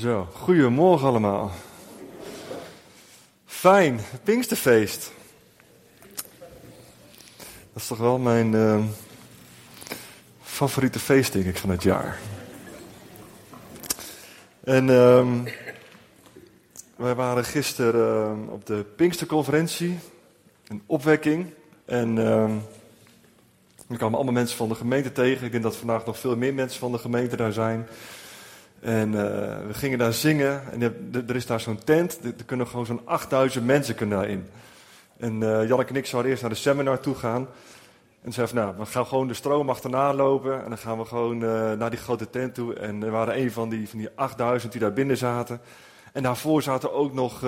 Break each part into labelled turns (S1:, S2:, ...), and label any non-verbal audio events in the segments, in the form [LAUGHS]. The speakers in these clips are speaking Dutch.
S1: Zo, goedemorgen allemaal. Fijn, Pinksterfeest. Dat is toch wel mijn uh, favoriete feest, denk ik, van het jaar. En um, wij waren gisteren uh, op de Pinksterconferentie, een opwekking. En uh, er kwamen allemaal mensen van de gemeente tegen. Ik denk dat vandaag nog veel meer mensen van de gemeente daar zijn. En uh, we gingen daar zingen. En er is daar zo'n tent. Er kunnen gewoon zo'n 8000 mensen kunnen daarin. En uh, Janneke en ik zouden eerst naar de seminar toe gaan. En zeiden van, nou, we gaan gewoon de stroom achterna lopen. En dan gaan we gewoon uh, naar die grote tent toe. En er waren een van die, van die 8000 die daar binnen zaten. En daarvoor zaten ook nog,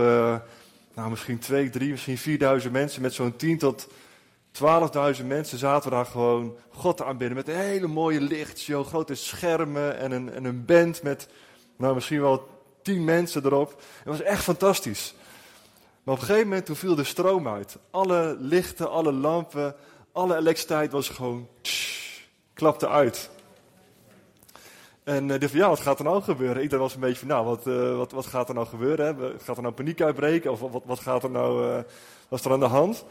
S1: nou, misschien 2, 3, misschien 4000 mensen met zo'n 10 tot 12.000 mensen zaten daar gewoon God te aanbidden met een hele mooie lichtshow, grote schermen en een, en een band met nou, misschien wel 10 mensen erop. Het was echt fantastisch. Maar op een gegeven moment toen viel de stroom uit. Alle lichten, alle lampen, alle elektriciteit was gewoon klapte uit. En uh, dacht van, ja, wat gaat er nou gebeuren? Iedereen was een beetje van, nou, wat, uh, wat, wat gaat er nou gebeuren? Gaat er nou paniek uitbreken? Of wat, wat gaat er nou, uh, wat is er aan de hand?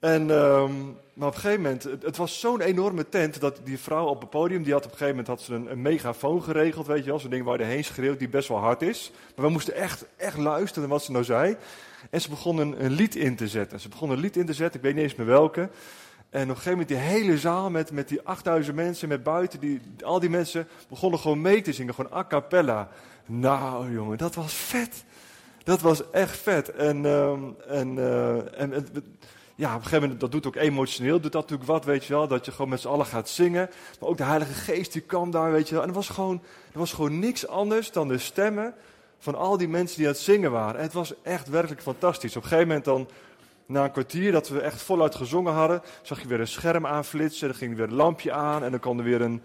S1: En, um, maar op een gegeven moment, het, het was zo'n enorme tent dat die vrouw op het podium, die had op een gegeven moment had ze een, megafoon geregeld, weet je wel, zo'n ding waar je heen schreeuwt, die best wel hard is. Maar we moesten echt, echt luisteren wat ze nou zei. En ze begon een, lied in te zetten. Ze begon een lied in te zetten, ik weet niet eens meer welke. En op een gegeven moment die hele zaal met, met die 8000 mensen, met buiten, die, al die mensen begonnen gewoon mee te zingen, gewoon a cappella. Nou jongen, dat was vet. Dat was echt vet. En, um, en, uh, en, en ja, op een gegeven moment, dat doet ook emotioneel, doet dat natuurlijk wat, weet je wel, dat je gewoon met z'n allen gaat zingen. Maar ook de Heilige Geest, die kwam daar, weet je wel. En er was gewoon, er was gewoon niks anders dan de stemmen van al die mensen die aan het zingen waren. En het was echt werkelijk fantastisch. Op een gegeven moment dan, na een kwartier, dat we echt voluit gezongen hadden, zag je weer een scherm aanflitsen, er ging weer een lampje aan en dan kwam er weer een,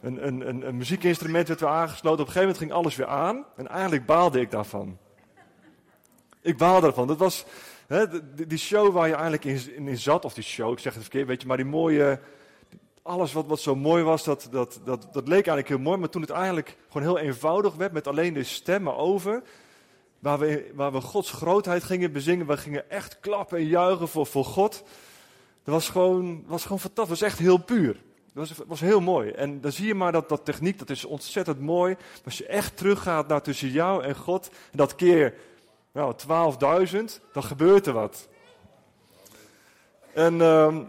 S1: een, een, een, een muziekinstrument werd weer aangesloten. Op een gegeven moment ging alles weer aan en eigenlijk baalde ik daarvan. Ik baalde ervan. Dat was, die show waar je eigenlijk in, in, zat, of die show, ik zeg het verkeerd, weet je, maar die mooie, alles wat, wat zo mooi was, dat, dat, dat, dat leek eigenlijk heel mooi. Maar toen het eigenlijk gewoon heel eenvoudig werd, met alleen de stemmen over, waar we, waar we Gods grootheid gingen bezingen, we gingen echt klappen en juichen voor, voor God. Dat was gewoon, was gewoon fantastisch, was echt heel puur. Dat was, was heel mooi. En dan zie je maar dat, dat techniek, dat is ontzettend mooi. Maar als je echt teruggaat naar tussen jou en God, en dat keer nou, 12.000, dan gebeurt er wat. En, uh, en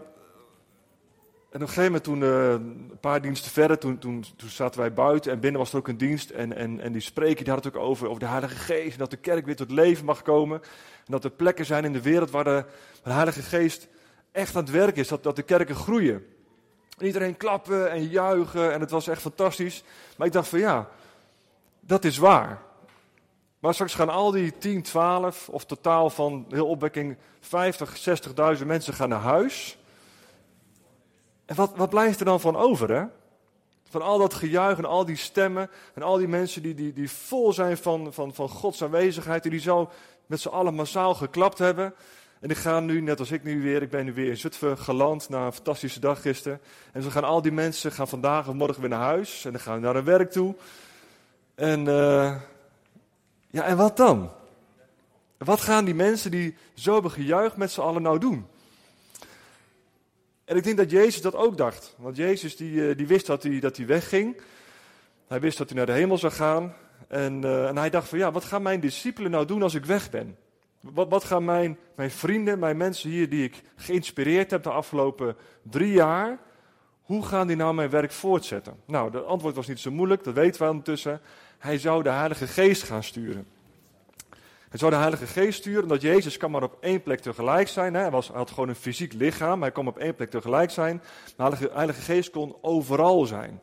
S1: op een gegeven moment, toen, uh, een paar diensten verder, toen, toen, toen zaten wij buiten en binnen was er ook een dienst. En, en, en die spreker die had het ook over, over de Heilige Geest. En dat de kerk weer tot leven mag komen. En dat er plekken zijn in de wereld waar de, waar de Heilige Geest echt aan het werk is. Dat, dat de kerken groeien. En iedereen klappen en juichen en het was echt fantastisch. Maar ik dacht van ja, dat is waar. Maar straks gaan al die 10, 12 of totaal van heel opwekking 50, 60.000 mensen gaan naar huis. En wat, wat blijft er dan van over, hè? Van al dat gejuich en al die stemmen en al die mensen die, die, die vol zijn van, van, van Gods aanwezigheid, die, zo met z'n allen massaal geklapt hebben. En die gaan nu, net als ik nu weer, ik ben nu weer in Zutphen geland na een fantastische dag gisteren. En zo gaan al die mensen gaan vandaag of morgen weer naar huis en dan gaan naar hun werk toe. En uh, ja, en wat dan? Wat gaan die mensen die zo hebben gejuicht met z'n allen nou doen? En ik denk dat Jezus dat ook dacht. Want Jezus die, eh, die wist dat hij, dat hij wegging. Hij wist dat hij naar de hemel zou gaan. En, uh, en hij dacht van ja, wat gaan mijn discipelen nou doen als ik weg ben? Wat, wat gaan mijn, mijn vrienden, mijn mensen hier die ik geïnspireerd heb de afgelopen drie jaar, hoe gaan die nou mijn werk voortzetten? Nou, de antwoord was niet zo moeilijk, dat weten we ondertussen. Hij zou de Heilige Geest gaan sturen. Hij zou de Heilige Geest sturen, omdat Jezus kan maar op één plek tegelijk zijn. Hij, was, had gewoon een fysiek lichaam, hij kon op één plek tegelijk zijn. Maar de Heilige Geest kon overal zijn.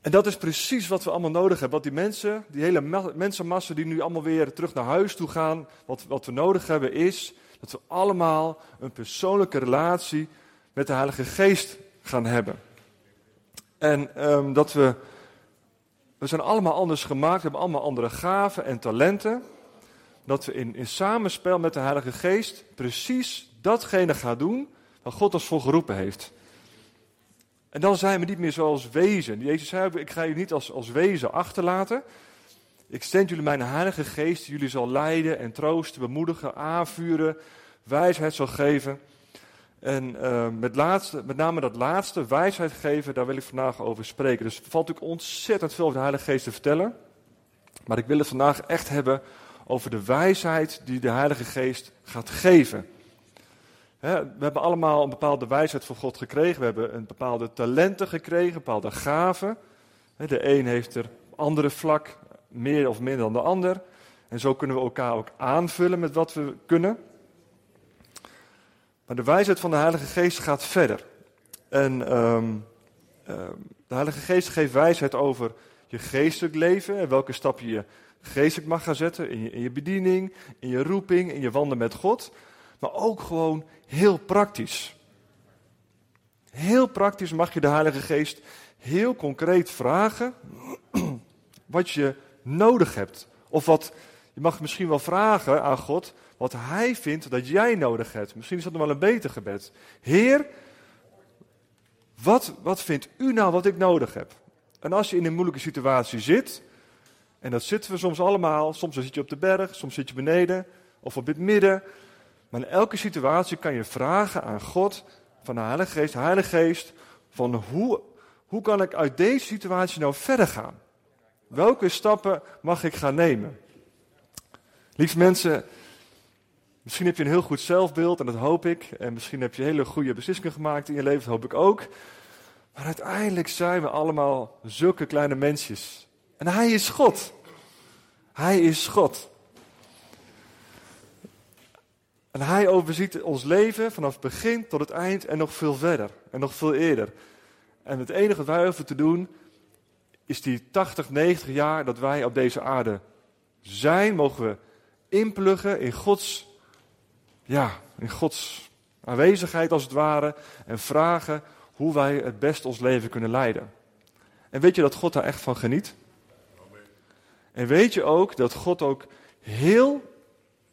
S1: En dat is precies wat we allemaal nodig hebben. Wat die mensen, die hele mensenmassa die nu allemaal weer terug naar huis toe gaan, wat, wat we nodig hebben is dat we allemaal een persoonlijke relatie met de Heilige Geest gaan hebben. En um, dat we, we zijn allemaal anders gemaakt, hebben allemaal andere gaven en talenten. Dat we in, in samenspel met de Heilige Geest precies datgene gaan doen waar God ons voor geroepen heeft. En dan zijn we niet meer zoals wezen. Jezus zei, ik ga je niet als, als wezen achterlaten. Ik zend jullie mijn heilige geest, jullie zal leiden en troosten, bemoedigen, aanvuren, wijsheid zal geven. En uh, met, laatste, met name dat laatste, wijsheid geven, daar wil ik vandaag over spreken. Dus er valt natuurlijk ontzettend veel over de Heilige Geest te vertellen. Maar ik wil het vandaag echt hebben over de wijsheid die de Heilige Geest gaat geven. we hebben allemaal een bepaalde wijsheid van God gekregen. We hebben een bepaalde talenten gekregen, bepaalde gaven. de een heeft er andere vlak meer of minder dan de ander. En zo kunnen we elkaar ook aanvullen met wat we kunnen. Maar de wijsheid van de Heilige Geest gaat verder. En um, de Heilige Geest geeft wijsheid over je geestelijk leven en welke stappen je geestelijk mag gaan zetten in je, in je bediening, in je roeping, in je wandelen met God. Maar ook gewoon heel praktisch. Heel praktisch mag je de Heilige Geest heel concreet vragen [CLEARS THROAT] wat je nodig hebt. Of wat, je mag misschien wel vragen aan God wat Hij vindt dat jij nodig hebt. Misschien is dat nog wel een beter gebed. Heer, wat, wat vindt u nou wat ik nodig heb? En als je in een moeilijke situatie zit, en dat zitten we soms allemaal, soms zit je op de berg, soms zit je beneden of op het midden. Maar in elke situatie kan je vragen aan God, van de Heilige Geest, Heilige Geest, van hoe, hoe kan ik uit deze situatie nou verder gaan? Welke stappen mag ik gaan nemen? Lieve mensen, misschien heb je een heel goed zelfbeeld en dat hoop ik. En misschien heb je hele goede beslissingen gemaakt in je leven, dat hoop ik ook. Maar uiteindelijk zijn we allemaal zulke kleine mensjes. En Hij is God. Hij is God. En Hij overziet ons leven vanaf het begin tot het eind en nog veel verder. En nog veel eerder. En het enige wat wij hoeven te doen, is die 80, 90 jaar dat wij op deze aarde zijn, mogen we inpluggen in Gods, ja, in Gods aanwezigheid als het ware. En vragen hoe wij het best ons leven kunnen leiden. En weet je dat God daar echt van geniet? En weet je ook dat God ook heel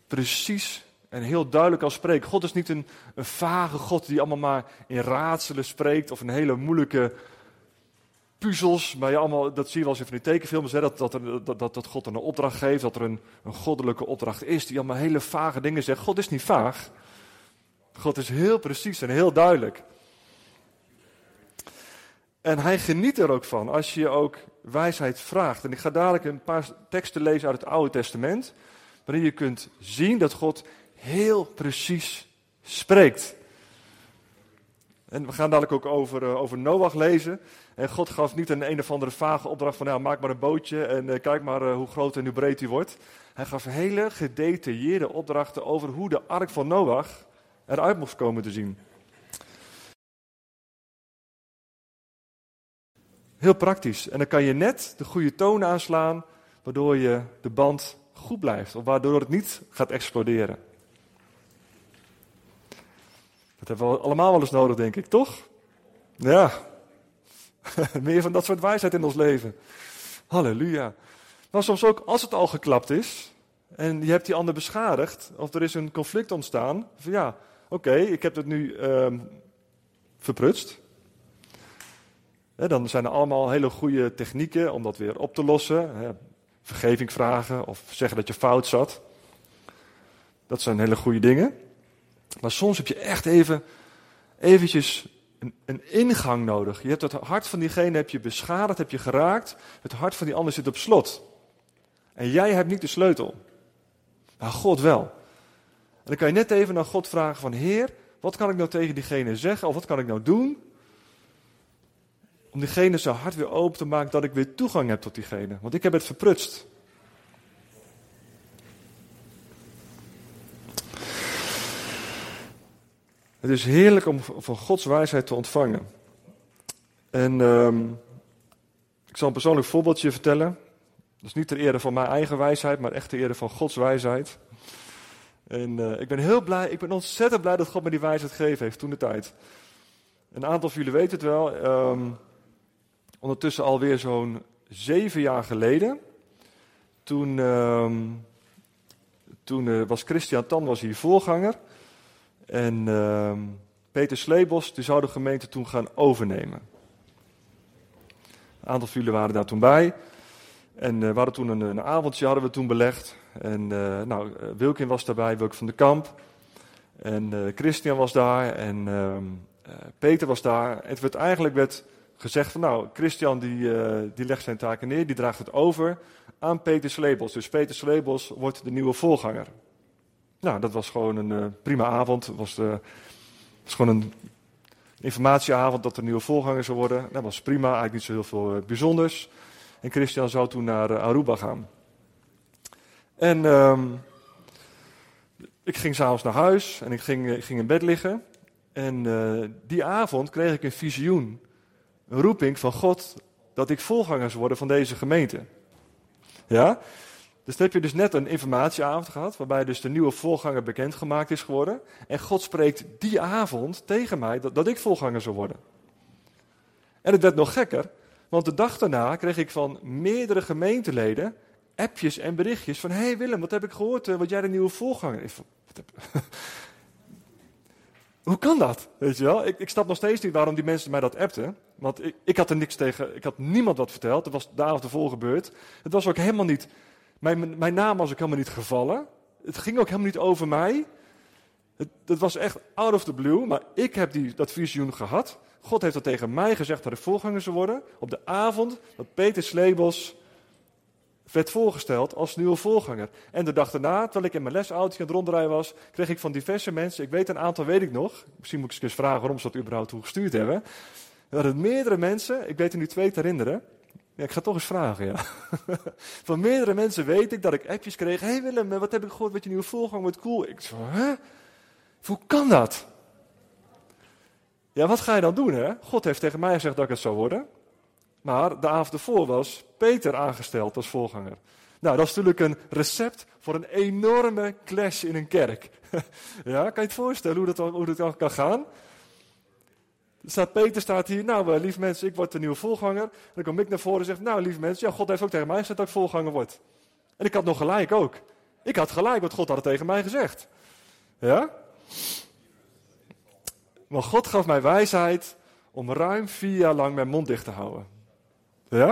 S1: precies en heel duidelijk kan spreken. God is niet een, een vage God die allemaal maar in raadselen spreekt of een hele moeilijke puzzels. Maar je allemaal, dat zie je wel eens in die tekenfilms, hè, dat, dat, er, dat, dat, God een opdracht geeft, dat er een, een goddelijke opdracht is, die allemaal hele vage dingen zegt. God is niet vaag. God is heel precies en heel duidelijk. En hij geniet er ook van als je ook wijsheid vraagt. En ik ga dadelijk een paar teksten lezen uit het Oude Testament, waarin je kunt zien dat God heel precies spreekt. En we gaan dadelijk ook over, uh, over Noach lezen. En God gaf niet een een of andere vage opdracht van, nou, maak maar een bootje en uh, kijk maar uh, hoe groot en hoe breed die wordt. Hij gaf hele gedetailleerde opdrachten over hoe de ark van Noach eruit moest komen te zien. Heel praktisch. En dan kan je net de goede toon aanslaan, waardoor je de band goed blijft. Of waardoor het niet gaat exploderen. Dat hebben we allemaal wel eens nodig, denk ik, toch? Ja. [LAUGHS] Meer van dat soort wijsheid in ons leven. Halleluja. Maar soms ook als het al geklapt is. En je hebt die ander beschadigd. Of er is een conflict ontstaan. Van ja, oké, ik heb het nu um, verprutst dan zijn er allemaal hele goede technieken om dat weer op te lossen. vergeving vragen of zeggen dat je fout zat. Dat zijn hele goede dingen. Maar soms heb je echt even eventjes een, ingang nodig. Je hebt het hart van diegene heb je beschadigd, heb je geraakt. Het hart van die ander zit op slot. En jij hebt niet de sleutel. Maar God wel. En dan kan je net even naar God vragen van Heer, wat kan ik nou tegen diegene zeggen? Of wat kan ik nou doen? Om diegene zijn hart weer open te maken dat ik weer toegang heb tot diegene. Want ik heb het verprutst. Het is heerlijk om van Gods wijsheid te ontvangen. En um, ik zal een persoonlijk voorbeeldje vertellen. Dat is niet ter ere van mijn eigen wijsheid, maar echt ter ere van Gods wijsheid. En uh, ik ben heel blij, ik ben ontzettend blij dat God me die wijsheid gegeven heeft toen de tijd. Een aantal van jullie weten het wel. Um, ondertussen alweer zo'n zeven jaar geleden. Toen, uh, toen uh, was Christian Tan was hier voorganger. En uh, Peter Sleebos die zou de gemeente toen gaan overnemen. Een aantal van jullie waren daar toen bij. En we hadden toen een, een, avondje hadden we toen belegd. En nou, Wilkin was daarbij, Wilk van de Kamp. En Christian was daar. En ehm, Peter was daar. Het werd eigenlijk werd gezegd van nou, Christian die, die legt zijn taken neer, die draagt het over aan Peter Slebels. Dus Peter Slebels wordt de nieuwe voorganger. Nou, dat was gewoon een uh, prima avond. Het was, uh, was, gewoon een informatieavond dat er nieuwe voorganger zou worden. Dat was prima, eigenlijk niet zo heel veel uh, bijzonders. En Christian zou toen naar Aruba gaan. En um, ik ging s'avonds naar huis en ik ging, ging in bed liggen. En die avond kreeg ik een visioen, een roeping van God, dat ik voorganger zou worden van deze gemeente. Ja? Dus dan heb je dus net een informatieavond gehad, waarbij dus de nieuwe voorganger bekendgemaakt is geworden. En God spreekt die avond tegen mij dat, dat ik voorganger zou worden. En het werd nog gekker, want de dag daarna kreeg ik van meerdere gemeenteleden appjes en berichtjes van... Hé hey Willem, wat heb ik gehoord, uh, wat jij de nieuwe voorganger is. [LAUGHS] Hoe kan dat? Weet je wel? Ik, ik snap nog steeds niet waarom die mensen mij dat appten. Want ik, ik had er niks tegen, ik had niemand wat verteld. Dat was de avond ervoor gebeurd. Het was ook helemaal niet mijn, mijn naam was ook helemaal niet gevallen. Het ging ook helemaal niet over mij. Het, het, was echt out of the blue, maar ik heb die, dat visioen gehad. God heeft dat tegen mij gezegd dat ik voorganger zou worden. Op de avond dat Peter Slebos werd voorgesteld als nieuwe voorganger. En de dag daarna, terwijl ik in mijn lesautootje aan het rondrijden was, kreeg ik van diverse mensen, ik weet een aantal, weet ik nog. Misschien moet ik eens vragen waarom ze dat überhaupt toegestuurd hebben. Er waren meerdere mensen, ik weet er nu twee te herinneren, ja, ik ga toch eens vragen, ja. [LAUGHS] Van meerdere mensen weet ik dat ik appjes kreeg. Hé hey Willem, wat heb ik gehoord met je nieuwe voorgang, wat cool. Ik zo, hè? Hoe kan dat? Ja, wat ga je dan doen, hè? God heeft tegen mij gezegd dat ik het zou worden. Maar de avond ervoor was Peter aangesteld als voorganger. Nou, dat is natuurlijk een recept voor een enorme clash in een kerk. [LAUGHS] ja, kan je het voorstellen hoe dat, hoe kan gaan? Staat Peter staat hier, nou uh, lief mensen, ik word de nieuwe voorganger. En dan kom ik naar voren en zeg, nou lief mensen, ja, God heeft ook tegen mij gezegd dat ik voorganger word. En ik had nog gelijk ook. Ik had gelijk, want God had het tegen mij gezegd. Ja? Maar God gaf mij wijsheid om ruim vier jaar lang mijn mond dicht te houden. Ja?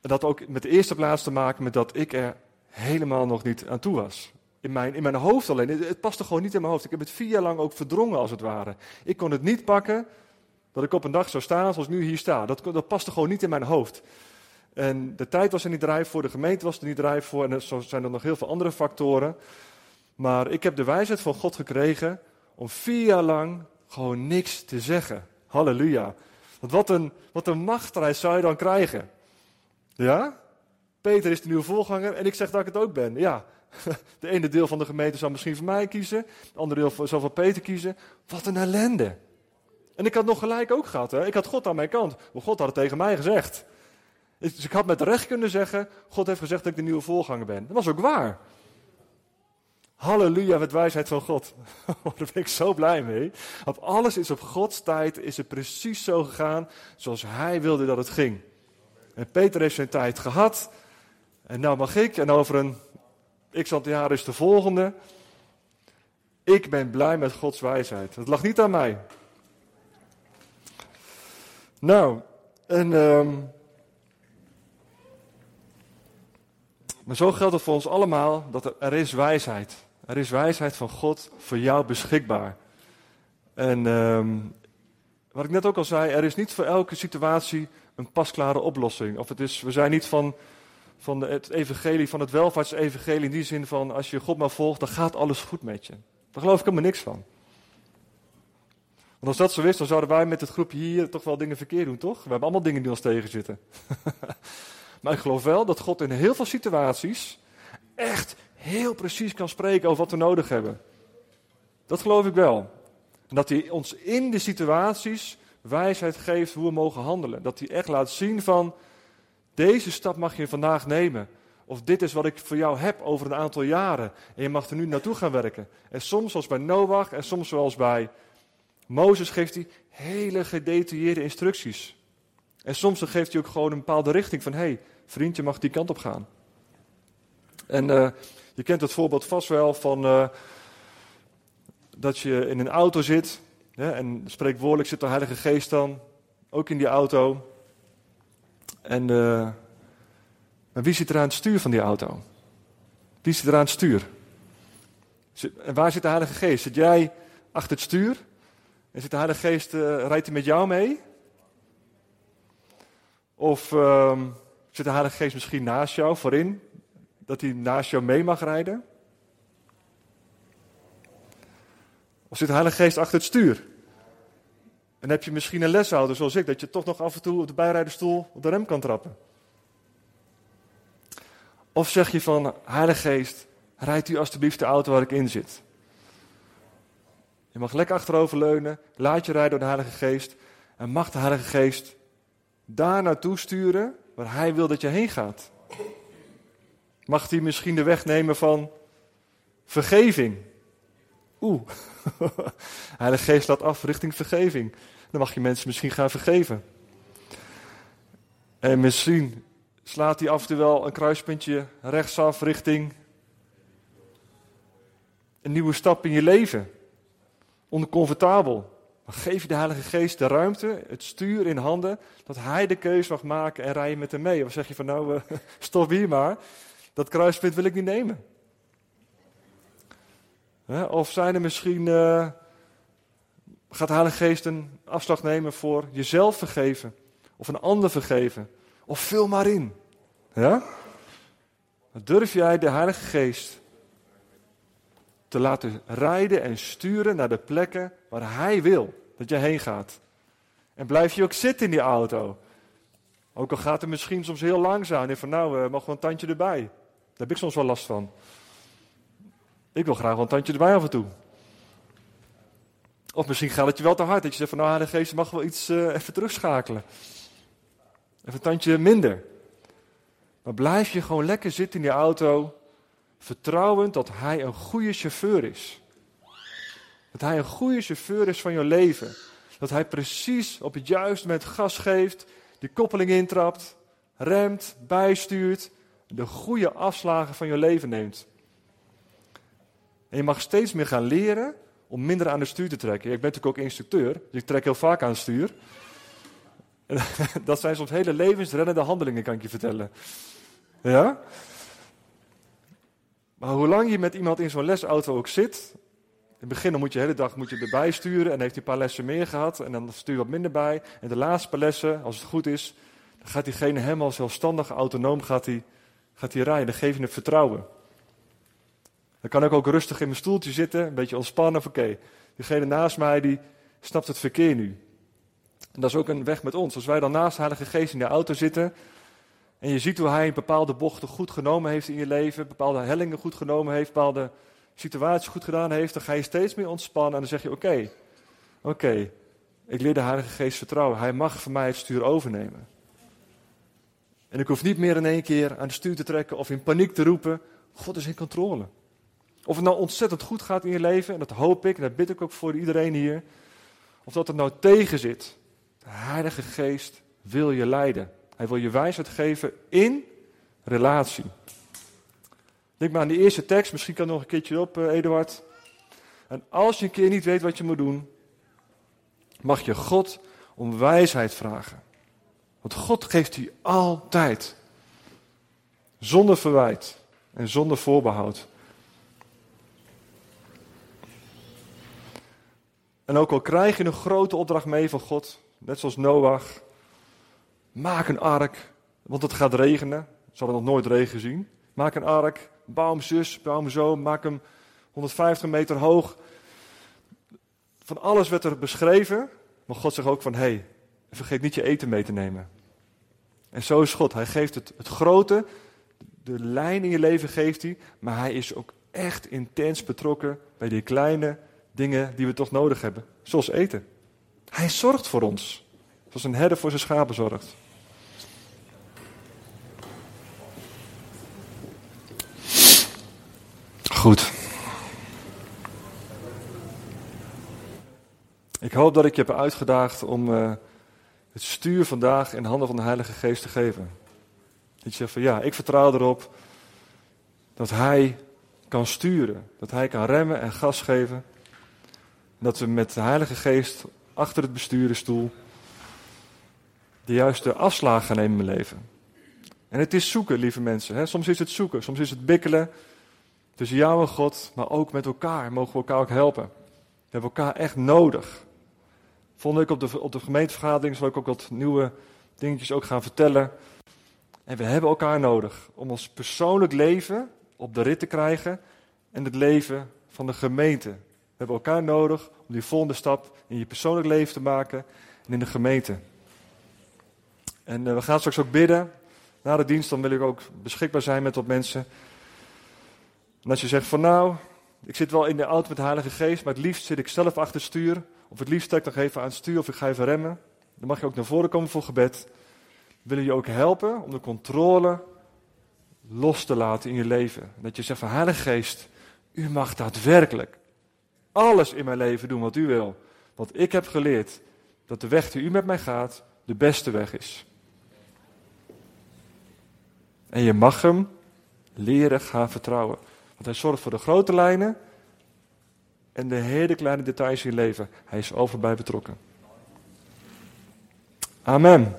S1: En dat ook met de eerste plaats te maken met dat ik er helemaal nog niet aan toe was. In mijn, in mijn hoofd alleen. Het, het paste gewoon niet in mijn hoofd. Ik heb het vier jaar lang ook verdrongen als het ware. Ik kon het niet pakken dat ik op een dag zou staan zoals ik nu hier sta. Dat, dat paste gewoon niet in mijn hoofd. En de tijd was er niet drijf voor, de gemeente was er niet drijf voor. En zo zijn er nog heel veel andere factoren. Maar ik heb de wijsheid van God gekregen om vier jaar lang gewoon niks te zeggen. Halleluja. Want wat een, wat een zou je dan krijgen. Ja? Peter is de nieuwe voorganger en ik zeg dat ik het ook ben. Ja, [LAUGHS] de ene deel van de gemeente zal misschien voor mij kiezen, het andere deel zal voor Peter kiezen. Wat een ellende. En ik had nog gelijk ook gehad. Hè? Ik had God aan mijn kant. Maar God had het tegen mij gezegd. Dus ik had met recht kunnen zeggen: God heeft gezegd dat ik de nieuwe voorganger ben. Dat was ook waar. Halleluja, met wijsheid van God. [LAUGHS] Daar ben ik zo blij mee. Op alles is op Gods tijd is het precies zo gegaan zoals Hij wilde dat het ging. En Peter heeft zijn tijd gehad. En nou mag ik, en over een x aantal jaar is de volgende. Ik ben blij met Gods wijsheid. Het lag niet aan mij. Nou, en. Um, maar zo geldt het voor ons allemaal dat er, is wijsheid. Er is wijsheid van God voor jou beschikbaar. En um, wat ik net ook al zei, er is niet voor elke situatie een pasklare oplossing. Of het is, we zijn niet van, van het evangelie, van het welvaartsevangelie in die zin van als je God maar volgt, dan gaat alles goed met je. Daar geloof ik helemaal niks van. Want als dat zo is, dan zouden wij met het groepje hier toch wel dingen verkeerd doen, toch? We hebben allemaal dingen die ons tegenzitten. [LAUGHS] maar ik geloof wel dat God in heel veel situaties echt heel precies kan spreken over wat we nodig hebben. Dat geloof ik wel. En dat hij ons in de situaties wijsheid geeft hoe we mogen handelen. Dat hij echt laat zien van, deze stap mag je vandaag nemen. Of dit is wat ik voor jou heb over een aantal jaren. En je mag er nu naartoe gaan werken. En soms zoals bij Noach en soms zoals bij Mozes geeft hij hele gedetailleerde instructies. En soms geeft hij ook gewoon een bepaalde richting van, hé, hey, vriendje mag die kant op gaan. En uh, je kent het voorbeeld vast wel van uh, dat je in een auto zit hè, en spreekwoordelijk zit de Heilige Geest dan ook in die auto. En uh, maar wie zit er aan het stuur van die auto? Wie zit er aan het stuur? En waar zit de Heilige Geest? Zit jij achter het stuur? En zit de Heilige Geest, uh, rijdt hij met jou mee? Of uh, zit de Heilige Geest misschien naast jou, voorin? Dat hij naast jou mee mag rijden? Of zit de Heilige Geest achter het stuur? En heb je misschien een leshouder zoals ik, dat je toch nog af en toe op de bijrijderstoel op de rem kan trappen? Of zeg je van, Heilige Geest, rijd u alstublieft de auto waar ik in zit. Je mag lekker achterover leunen, laat je rijden door de Heilige Geest. En mag de Heilige Geest daar naartoe sturen waar Hij wil dat je heen gaat. Mag hij misschien de weg nemen van vergeving? Oeh, [LAUGHS] Heilige Geest laat af richting vergeving. Dan mag je mensen misschien gaan vergeven. En misschien slaat hij af en toe wel een kruispuntje rechtsaf richting een nieuwe stap in je leven. Oncomfortabel. Maar geef je de Heilige Geest de ruimte, het stuur in handen, dat Hij de keuze mag maken en rij je met hem mee. Of zeg je van nou, uh, [LAUGHS] stop hier maar, dat kruispunt wil ik niet nemen. Of zijn er misschien, uh, gaat de Heilige Geest een afslag nemen voor jezelf vergeven, of een ander vergeven. Of vul maar in. Ja? Durf jij de Heilige Geest te laten rijden en sturen naar de plekken waar Hij wil dat je heen gaat? En blijf je ook zitten in die auto? Ook al gaat het misschien soms heel langzaam. En van nou, uh, mag wel een tandje erbij. Daar heb ik soms wel last van. Ik wil graag wel een tandje erbij af en toe. Of misschien gaat het je wel te hard. Dat je zegt van nou, Heilige Geest mag wel iets uh, even terugschakelen. Even een tandje minder. Maar blijf je gewoon lekker zitten in die auto, vertrouwend dat Hij een goede chauffeur is. Dat Hij een goede chauffeur is van je leven. Dat Hij precies op het juiste moment gas geeft, die koppeling intrapt, remt, bijstuurt, de goede afslagen van je leven neemt. En je mag steeds meer gaan leren om minder aan de stuur te trekken. Ik ben natuurlijk ook instructeur, dus ik trek heel vaak aan het stuur. [LAUGHS] dat zijn soms hele levensreddende handelingen, kan ik je vertellen. Ja? Maar hoe lang je met iemand in zo'n lesauto ook zit. In het begin moet je de hele dag moet je erbij sturen. En heeft hij een paar lessen meer gehad. En dan stuur je wat minder bij. En de laatste paar lessen, als het goed is. Dan gaat diegene helemaal zelfstandig, autonoom gaat hij, gaat rijden. Dan geef je hem vertrouwen. Dan kan ik ook rustig in mijn stoeltje zitten. Een beetje ontspannen. Oké, diegene naast mij die snapt het verkeer nu. En dat is ook een weg met ons. Als wij dan naast de Heilige Geest in de auto zitten. En je ziet hoe hij bepaalde bochten goed genomen heeft in je leven, bepaalde hellingen goed genomen heeft, bepaalde situaties goed gedaan heeft, dan ga je steeds meer ontspannen en dan zeg je: Oké, oké, ik leer de Heilige Geest vertrouwen. Hij mag van mij het stuur overnemen. En ik hoef niet meer in één keer aan het stuur te trekken of in paniek te roepen: God is in controle. Of het nou ontzettend goed gaat in je leven, en dat hoop ik, en dat bid ik ook voor iedereen hier. Of dat het nou tegen zit. De Heilige Geest wil je leiden. Hij wil je wijsheid geven in relatie. Denk maar aan die eerste tekst, misschien kan nog een keertje op, uh, Eduard. En als je een keer niet weet wat je moet doen, mag je God om wijsheid vragen. Want God geeft die altijd. Zonder verwijt en zonder voorbehoud. En ook al krijg je een grote opdracht mee van God, net zoals Noach, Maak een ark, want het gaat regenen. Ze hadden nog nooit regen gezien. Maak een ark, bouw hem zus, bouw hem zo, maak hem 150 meter hoog. Van alles werd er beschreven, maar God zegt ook van, hé, hey, vergeet niet je eten mee te nemen. En zo is God. Hij geeft het, het grote, de lijn in je leven geeft hij, maar hij is ook echt intens betrokken bij die kleine dingen die we toch nodig hebben, zoals eten. Hij zorgt voor ons, zoals een herder voor zijn schapen zorgt. Goed. Ik hoop dat ik je heb uitgedaagd om uh, het stuur vandaag in handen van de Heilige Geest te geven. Dat je zegt van ja, ik vertrouw erop dat Hij kan sturen. Dat Hij kan remmen en gas geven. Dat we met de Heilige Geest achter het besturenstoel de juiste afslagen gaan nemen in mijn leven. En het is zoeken, lieve mensen. Hè? Soms is het zoeken, soms is het bikkelen tussen jou en God, maar ook met elkaar. Mogen we elkaar ook helpen. We hebben elkaar echt nodig. Volgende week op de, op de gemeentevergadering zal ik ook wat nieuwe dingetjes ook gaan vertellen. En we hebben elkaar nodig om ons persoonlijk leven op de rit te krijgen en het leven van de gemeente. We hebben elkaar nodig om die volgende stap in je persoonlijk leven te maken en in de gemeente. En uh, we gaan straks ook bidden. Na de dienst dan wil ik ook beschikbaar zijn met wat mensen. En als je zegt van nou, ik zit wel in de auto met de Heilige Geest, maar het liefst zit ik zelf achter stuur. Of het liefst sta ik nog even aan het stuur of ik ga even remmen. Dan mag je ook naar voren komen voor gebed. We willen je ook helpen om de controle los te laten in je leven. Dat je zegt van Heilige Geest, u mag daadwerkelijk alles in mijn leven doen wat u wil. Want ik heb geleerd dat de weg die u met mij gaat de beste weg is. En je mag hem leren gaan vertrouwen. Want hij zorgt voor de grote lijnen en de hele kleine details in je leven. Hij is overal bij betrokken. Amen.